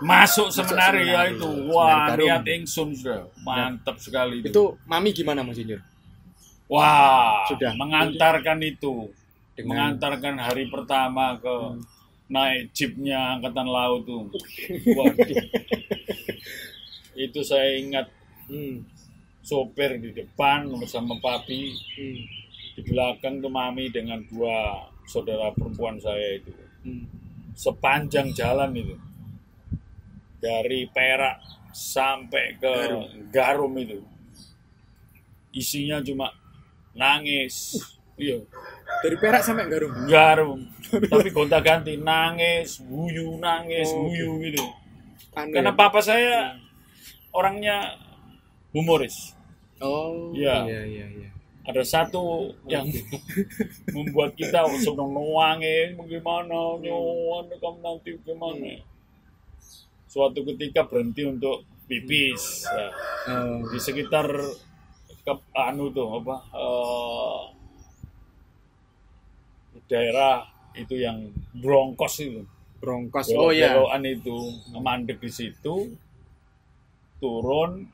masuk seminari ya itu. Wah niat ingsun sudah mantap sekali itu, Itu mami gimana Mas Injur? wah Sudah. mengantarkan itu. Dengan mengantarkan hari pertama ke Hmm. naik jeepnya angkatan laut tuh. Waduh. Itu saya ingat. Hmm, sopir di depan bersama papi. Hmm, di belakang tuh mami dengan dua saudara perempuan saya itu. Hmm. sepanjang jalan itu dari Perak sampai ke Garum. Garum, itu. Isinya cuma nangis. Iya. Dari Perak sampai Garum. Garum. Tapi gonta ganti nangis guyu nangis Oh, guyu gitu. Anu karena ya? papa saya orangnya humoris. Oh, Iya. iya iya iya. ada satu yang membuat kita senang nuangin bagaimana nyuan kamu nanti bagaimana suatu ketika berhenti untuk pipis ya. Oh, di sekitar ke, anu tuh apa eh, daerah itu yang Bronkos itu Bronkos. Oh iya. belokan itu mandek di situ turun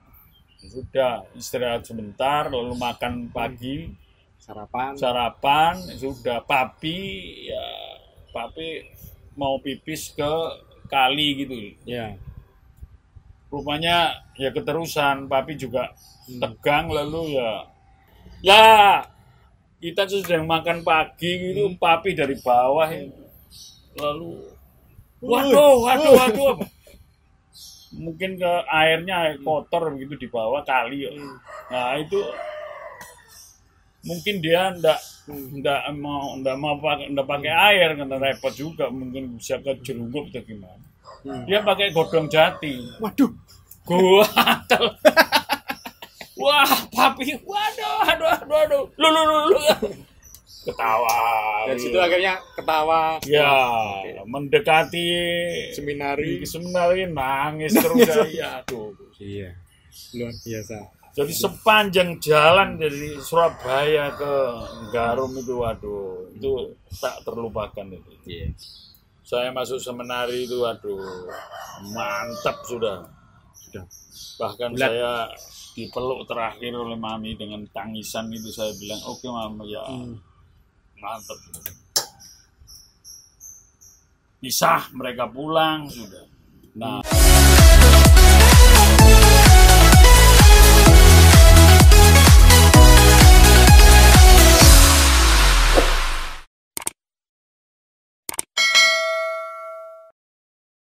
sudah istirahat sebentar lalu makan pagi Sarapan. sarapan sudah papi ya papi mau pipis ke kali gitu Ya. rupanya ya keterusan papi juga Hmm. tegang lalu ya ya kita sudah makan pagi gitu Hmm. papi dari bawah ya. lalu waduh waduh waduh mungkin ke airnya air kotor begitu di bawah kali ya. Hmm. nah itu mungkin dia ndak Hmm. ndak mau ndak mau pakai ndak pakai air karena repot juga mungkin bisa ke jerungkup atau gimana Hmm. dia pakai godong jati Waduh. gua wah papi waduh aduh aduh aduh lu lu lu, lu. ketawa Dari situ akhirnya ketawa. ya mendekati Seminari. seminari nangis terus saya aduh Iya. Luar biasa. Jadi sepanjang jalan dari Surabaya ke Garum itu waduh itu tak terlupakan itu Iya. saya masuk seminari itu waduh mantap sudah Sudah. bahkan Bulat. saya dipeluk terakhir oleh mami dengan tangisan itu saya bilang oke mama ya Hmm. mantap pisah mereka pulang sudah nah